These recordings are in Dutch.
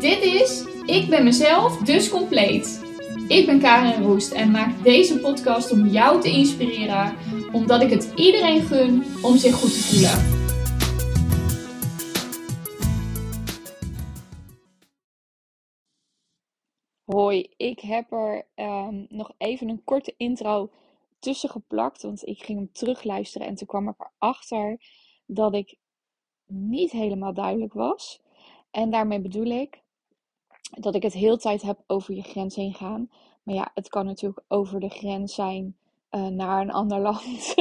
Dit is Ik ben mezelf, dus compleet. Ik ben Karin Roest en maak deze podcast om jou te inspireren, omdat ik het iedereen gun om zich goed te voelen. Hoi, ik heb er ehm, nog even een korte intro tussen geplakt, want ik ging hem terugluisteren en toen kwam ik erachter dat ik niet helemaal duidelijk was. En daarmee bedoel ik dat ik het heel tijd heb over je grens heen gaan. Maar ja, het kan natuurlijk over de grens zijn uh, naar een ander land.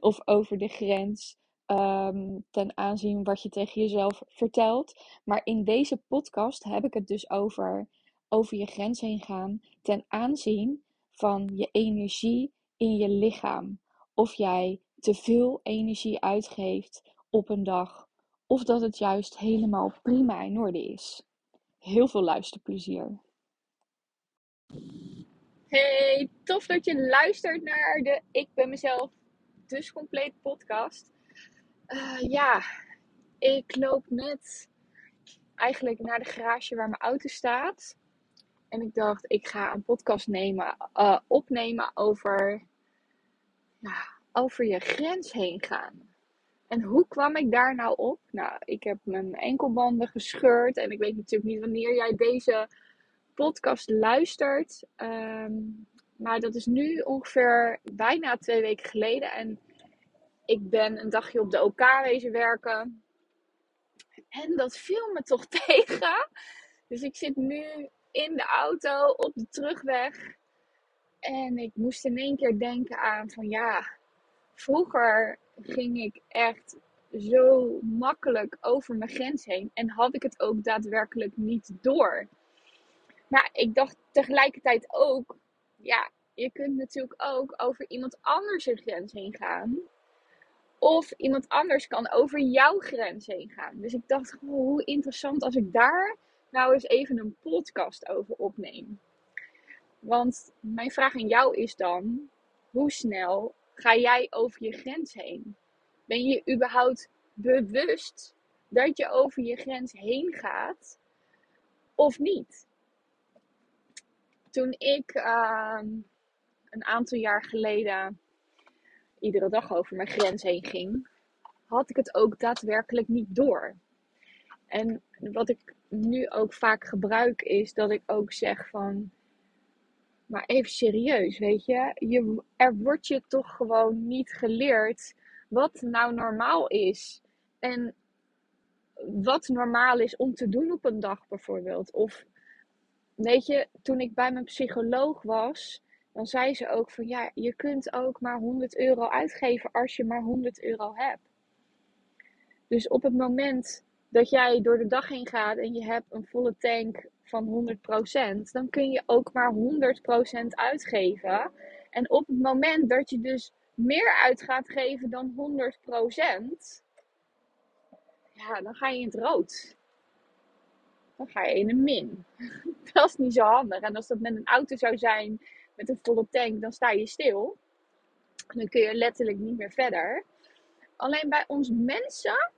of over de grens um, ten aanzien wat je tegen jezelf vertelt. Maar in deze podcast heb ik het dus over, over je grens heen gaan ten aanzien van je energie in je lichaam. Of jij te veel energie uitgeeft op een dag. Of dat het juist helemaal prima in orde is. Heel veel luisterplezier. Hey, tof dat je luistert naar de Ik ben mezelf dus compleet podcast. Uh, ja, ik loop net eigenlijk naar de garage waar mijn auto staat. En ik dacht, ik ga een podcast nemen, uh, opnemen over, over je grens heen gaan. En hoe kwam ik daar nou op? Nou, ik heb mijn enkelbanden gescheurd. En ik weet natuurlijk niet wanneer jij deze podcast luistert. Ehm, maar dat is nu ongeveer bijna twee weken geleden. En ik ben een dagje op de OK wezen werken. En dat viel me toch tegen. Dus ik zit nu in de auto op de terugweg. En ik moest in één keer denken aan van ja, vroeger ging ik echt zo makkelijk over mijn grens heen. En had ik het ook daadwerkelijk niet door. Maar ik dacht tegelijkertijd ook, ja, je kunt natuurlijk ook over iemand anders een grens heen gaan. Of iemand anders kan over jouw grens heen gaan. Dus ik dacht, hoe interessant als ik daar nou eens even een podcast over opneem. Want mijn vraag aan jou is dan: hoe snel ga jij over je grens heen? Ben je überhaupt bewust dat je over je grens heen gaat of niet? Toen ik uh, een aantal jaar geleden iedere dag over mijn grens heen ging, had ik het ook daadwerkelijk niet door. En wat ik nu ook vaak gebruik is dat ik ook zeg van, maar even serieus, weet je, je er wordt je toch gewoon niet geleerd wat nou normaal is. En wat normaal is om te doen op een dag bijvoorbeeld. Of weet je, toen ik bij mijn psycholoog was, dan zei ze ook van ja, je kunt ook maar 100 euro uitgeven als je maar 100 euro hebt. Dus op het moment dat jij door de dag heen gaat en je hebt een volle tank van 100%, dan kun je ook maar 100% uitgeven. En op het moment dat je dus meer uit gaat geven dan 100%, ja, dan ga je in het rood. Dan ga je in een min. dat is niet zo handig. En als dat met een auto zou zijn, met een volle tank, dan sta je stil. Dan kun je letterlijk niet meer verder. Alleen bij ons mensen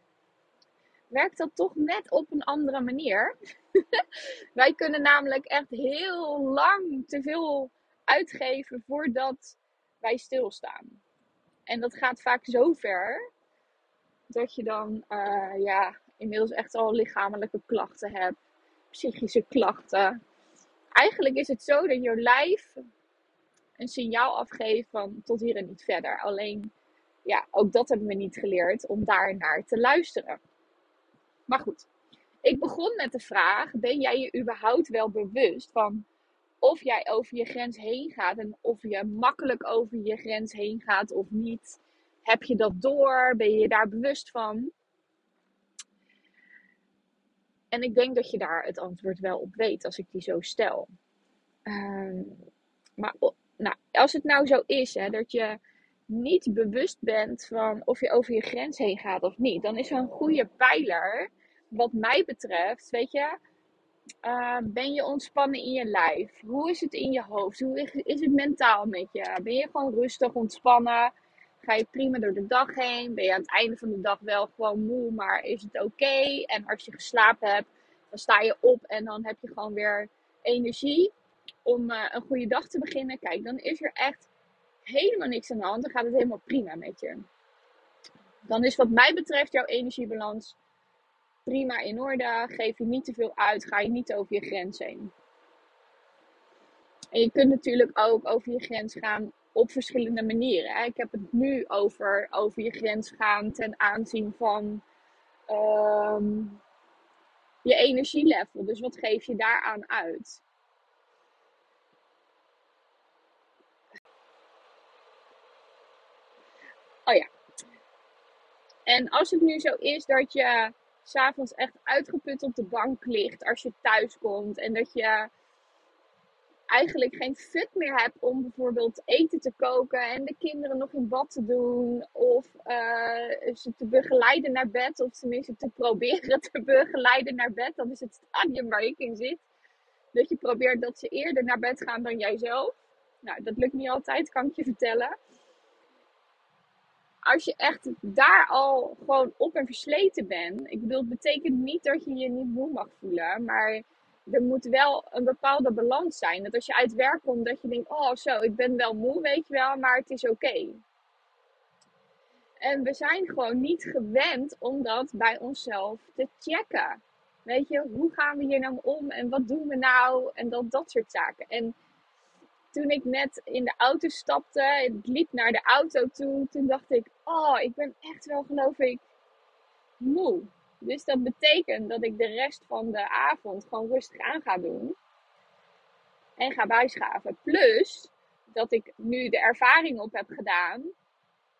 werkt dat toch net op een andere manier. Wij kunnen namelijk echt heel lang te veel uitgeven voordat wij stilstaan. En dat gaat vaak zo ver dat je dan uh, ja, inmiddels echt al lichamelijke klachten hebt, psychische klachten. Eigenlijk is het zo dat je lijf een signaal afgeeft van tot hier en niet verder. Alleen, ja, ook dat hebben we niet geleerd om daar naar te luisteren. Maar goed, ik begon met de vraag: ben jij je überhaupt wel bewust van of jij over je grens heen gaat en of je makkelijk over je grens heen gaat of niet? Heb je dat door? Ben je je daar bewust van? En ik denk dat je daar het antwoord wel op weet als ik die zo stel. Ehm, maar nou, als het nou zo is hè, dat je niet bewust bent van of je over je grens heen gaat of niet, dan is een goede pijler, wat mij betreft, weet je, uh, ben je ontspannen in je lijf? Hoe is het in je hoofd? Hoe is het mentaal met je? Ben je gewoon rustig, ontspannen? Ga je prima door de dag heen? Ben je aan het einde van de dag wel gewoon moe, maar is het oké? En als je geslapen hebt, Dan sta je op en dan heb je gewoon weer energie om uh, een goede dag te beginnen. Kijk, dan is er echt helemaal niks aan de hand. Dan gaat het helemaal prima met je. Dan is wat mij betreft jouw energiebalans prima in orde. Geef je niet te veel uit. Ga je niet over je grens heen. En je kunt natuurlijk ook over je grens gaan op verschillende manieren. Ik heb het nu over, over je grens gaan ten aanzien van ehm, je energielevel. Dus wat geef je daaraan uit? Oh ja. En als het nu zo is dat je s'avonds echt uitgeput op de bank ligt als je thuis komt en dat je eigenlijk geen fut meer hebt om bijvoorbeeld eten te koken en de kinderen nog in bad te doen of uh, ze te begeleiden naar bed of tenminste te proberen te begeleiden naar bed. Dat is het stadium waar ik in zit. Dat je probeert dat ze eerder naar bed gaan dan jijzelf. Nou, dat lukt niet altijd, kan ik je vertellen als je echt daar al gewoon op en versleten bent. Ik bedoel, het betekent niet dat je je niet moe mag voelen. Maar er moet wel een bepaalde balans zijn. Dat als je uit werk komt, dat je denkt: oh, zo, ik ben wel moe, weet je wel, maar het is oké. En we zijn gewoon niet gewend om dat bij onszelf te checken. Weet je, hoe gaan we hier nou om en wat doen we nou? En dat, dat soort zaken. En toen ik net in de auto stapte, ik liep naar de auto toe, toen dacht ik, oh, ik ben echt wel geloof ik moe. Dus dat betekent dat ik de rest van de avond gewoon rustig aan ga doen. En ga bijschaven. Plus dat ik nu de ervaring op heb gedaan.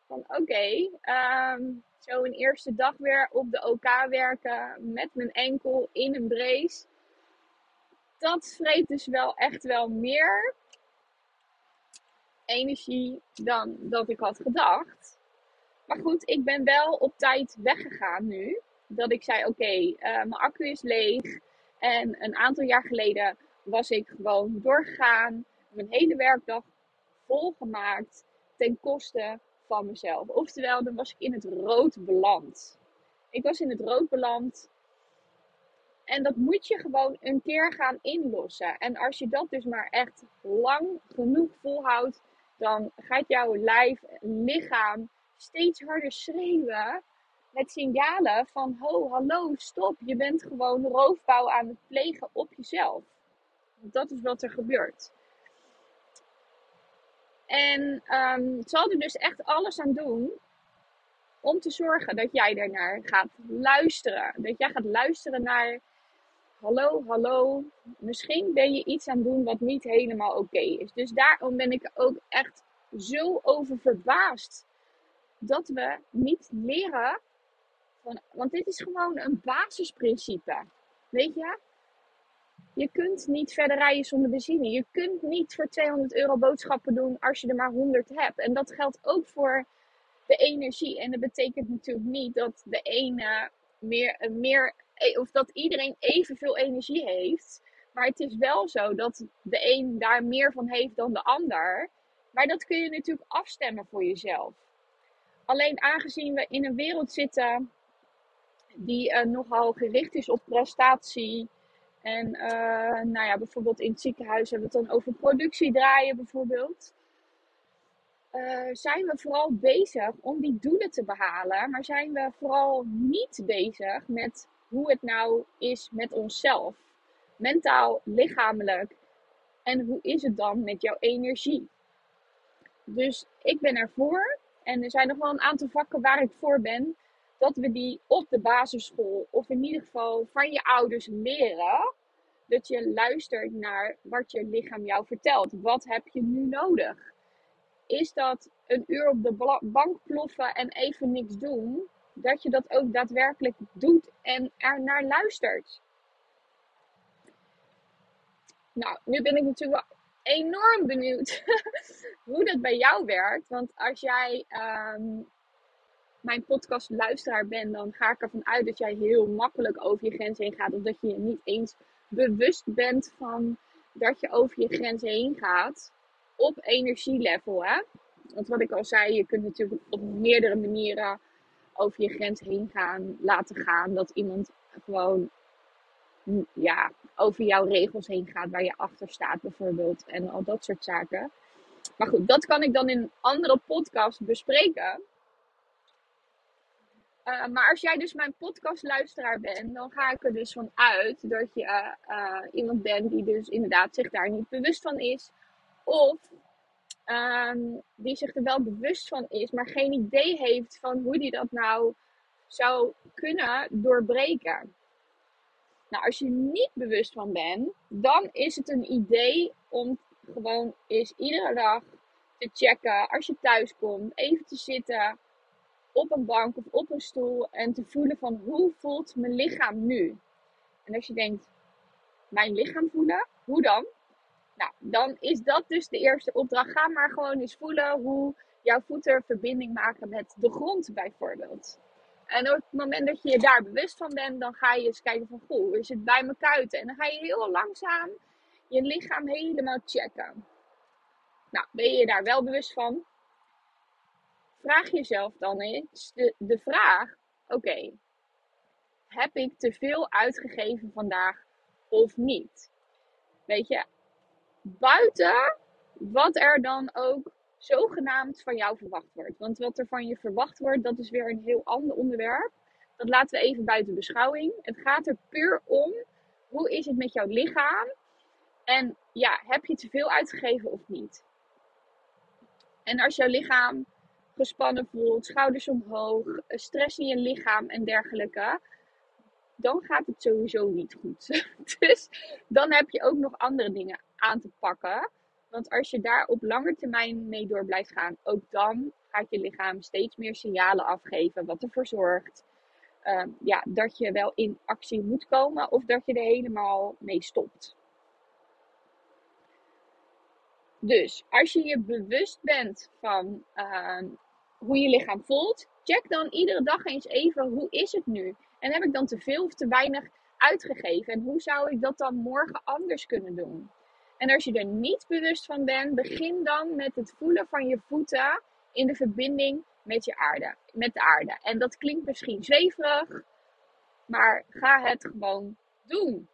Van oké, ehm, zo een eerste dag weer op de OK werken. Met mijn enkel in een brace. Dat vreet dus wel echt wel meer energie dan dat ik had gedacht. Maar goed, ik ben wel op tijd weggegaan nu. Dat ik zei: Oké, eh, mijn accu is leeg. En een aantal jaar geleden was ik gewoon doorgegaan. Mijn hele werkdag volgemaakt ten koste van mezelf. Oftewel, dan was ik in het rood beland. Ik was in het rood beland. En dat moet je gewoon een keer gaan inlossen. En als je dat dus maar echt lang genoeg volhoudt, dan gaat jouw lijf, lichaam steeds harder schreeuwen met signalen van ho, hallo, stop. Je bent gewoon roofbouw aan het plegen op jezelf. Dat is wat er gebeurt. En um, zal er dus echt alles aan doen om te zorgen dat jij ernaar gaat luisteren. Dat jij gaat luisteren naar hallo, hallo, misschien ben je iets aan het doen wat niet helemaal oké is. Dus daarom ben ik ook echt zo over verbaasd dat we niet leren. Van, want dit is gewoon een basisprincipe. Weet je? Je kunt niet verder rijden zonder benzine. Je kunt niet voor 200 euro boodschappen doen als je er maar 100 hebt. En dat geldt ook voor de energie. En dat betekent natuurlijk niet dat de ene meer, meer of dat iedereen evenveel energie heeft. Maar het is wel zo dat de een daar meer van heeft dan de ander. Maar dat kun je natuurlijk afstemmen voor jezelf. Alleen aangezien we in een wereld zitten die uh, nogal gericht is op prestatie. En uh, nou ja, bijvoorbeeld in het ziekenhuis hebben we het dan over productie draaien bijvoorbeeld. Uh, zijn we vooral bezig om die doelen te behalen. Maar zijn we vooral niet bezig met hoe het nou is met onszelf. Mentaal, lichamelijk. En hoe is het dan met jouw energie? Dus ik ben ervoor. En er zijn nog wel een aantal vakken waar ik voor ben. Dat we die op de basisschool, of in ieder geval van je ouders leren. Dat je luistert naar wat je lichaam jou vertelt. Wat heb je nu nodig? Is dat een uur op de bank ploffen en even niks doen? Dat je dat ook daadwerkelijk doet en er naar luistert. Nou, nu ben ik natuurlijk wel enorm benieuwd hoe dat bij jou werkt. Want als jij um, mijn podcast luisteraar bent, dan ga ik ervan uit dat jij heel makkelijk over je grens heen gaat. Of dat je je niet eens bewust bent van dat je over je grens heen gaat op energielevel. Hè? Want wat ik al zei, je kunt natuurlijk op meerdere manieren over je grens heen gaan, laten gaan. Dat iemand gewoon ja, over jouw regels heen gaat, waar je achter staat bijvoorbeeld. En al dat soort zaken. Maar goed, dat kan ik dan in een andere podcast bespreken. Uh, maar als jij dus mijn podcastluisteraar bent, dan ga ik er dus van uit dat je uh, iemand bent die dus inderdaad zich daar niet bewust van is. Of um, die zich er wel bewust van is, maar geen idee heeft van hoe die dat nou zou kunnen doorbreken. Nou, als je niet bewust van bent, dan is het een idee om gewoon eens iedere dag te checken als je thuis komt, even te zitten op een bank of op een stoel en te voelen van hoe voelt mijn lichaam nu? En als je denkt, mijn lichaam voelen, hoe dan? Nou, dan is dat dus de eerste opdracht. Ga maar gewoon eens voelen hoe jouw voeten verbinding maken met de grond bijvoorbeeld. En op het moment dat je je daar bewust van bent, dan ga je eens kijken van, goh, is het bij mijn kuiten? En dan ga je heel langzaam je lichaam helemaal checken. Nou, ben je daar wel bewust van? Vraag jezelf dan eens de vraag, oké, heb ik te veel uitgegeven vandaag of niet? Weet je, buiten wat er dan ook zogenaamd van jou verwacht wordt. Want wat er van je verwacht wordt, dat is weer een heel ander onderwerp. Dat laten we even buiten beschouwing. Het gaat er puur om, hoe is het met jouw lichaam? En ja, heb je te veel uitgegeven of niet? En als jouw lichaam gespannen voelt, schouders omhoog, stress in je lichaam en dergelijke, dan gaat het sowieso niet goed. Dus dan heb je ook nog andere dingen aan te pakken. Want als je daar op lange termijn mee door blijft gaan, ook dan gaat je lichaam steeds meer signalen afgeven. Wat ervoor zorgt uh, ja, dat je wel in actie moet komen of dat je er helemaal mee stopt. Dus als je je bewust bent van uh, hoe je lichaam voelt, check dan iedere dag eens even hoe is het nu? En heb ik dan te veel of te weinig uitgegeven? En hoe zou ik dat dan morgen anders kunnen doen? En als je er niet bewust van bent, begin dan met het voelen van je voeten in de verbinding met, je aarde, met de aarde. En dat klinkt misschien zweverig, maar ga het gewoon doen.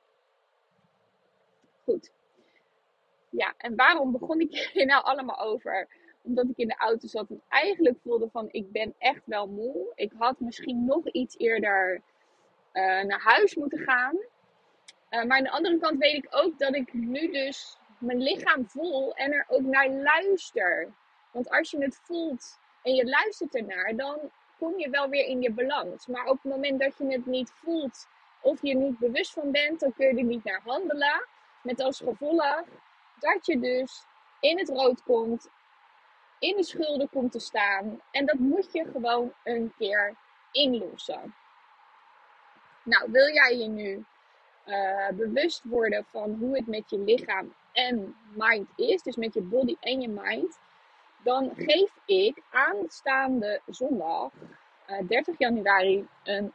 Goed. Ja, en waarom begon ik hier nou allemaal over? Omdat ik in de auto zat en eigenlijk voelde van ik ben echt wel moe. Ik had misschien nog iets eerder uh, naar huis moeten gaan. Uh, maar aan de andere kant weet ik ook dat ik nu dus mijn lichaam voel en er ook naar luister. Want als je het voelt en je luistert ernaar, dan kom je wel weer in je balans. Maar op het moment dat je het niet voelt of je er niet bewust van bent, dan kun je er niet naar handelen. Met als gevolg dat je dus in het rood komt, in de schulden komt te staan. En dat moet je gewoon een keer inlossen. Nou, wil jij je nu uh, bewust worden van hoe het met je lichaam en mind is, dus met je body en je mind, dan geef ik aanstaande zondag, uh, eh, 30 januari, een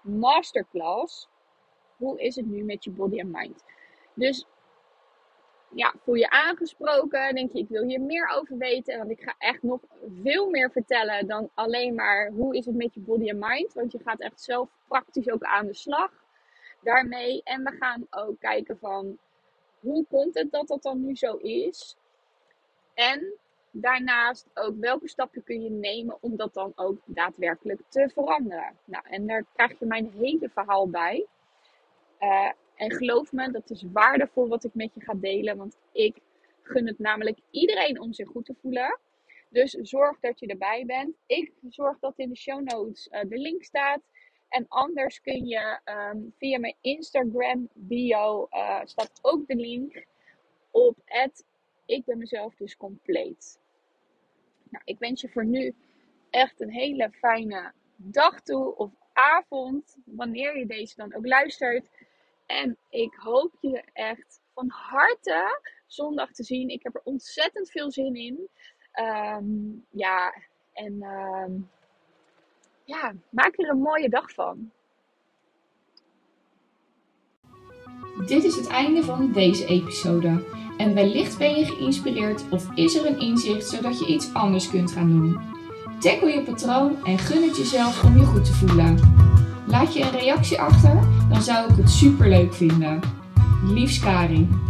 masterclass. Hoe is het nu met je body en mind? Dus ja, voel je aangesproken? Denk je, ik wil hier meer over weten? Want ik ga echt nog veel meer vertellen dan alleen maar hoe is het met je body en mind. Want je gaat echt zelf praktisch ook aan de slag daarmee. En we gaan ook kijken van hoe komt het dat dat dan nu zo is? En daarnaast ook welke stappen kun je nemen om dat dan ook daadwerkelijk te veranderen. Nou, en daar krijg je mijn hele verhaal bij. Uh, en geloof me, dat is waardevol wat ik met je ga delen. Want ik gun het namelijk iedereen om zich goed te voelen. Dus zorg dat je erbij bent. Ik zorg dat in de show notes uh, de link staat. En anders kun je um, via mijn Instagram bio uh, staat ook de link op het ik ben mezelf dus compleet. Nou, ik wens je voor nu echt een hele fijne dag toe of avond, wanneer je deze dan ook luistert. En ik hoop je echt van harte zondag te zien. Ik heb er ontzettend veel zin in. Um, ja, en um, ja, maak er een mooie dag van. Dit is het einde van deze episode. En wellicht ben je geïnspireerd of is er een inzicht zodat je iets anders kunt gaan doen. Tackle je patroon en gun het jezelf om je goed te voelen. Laat je een reactie achter dan zou ik het super leuk vinden. Liefs Karin.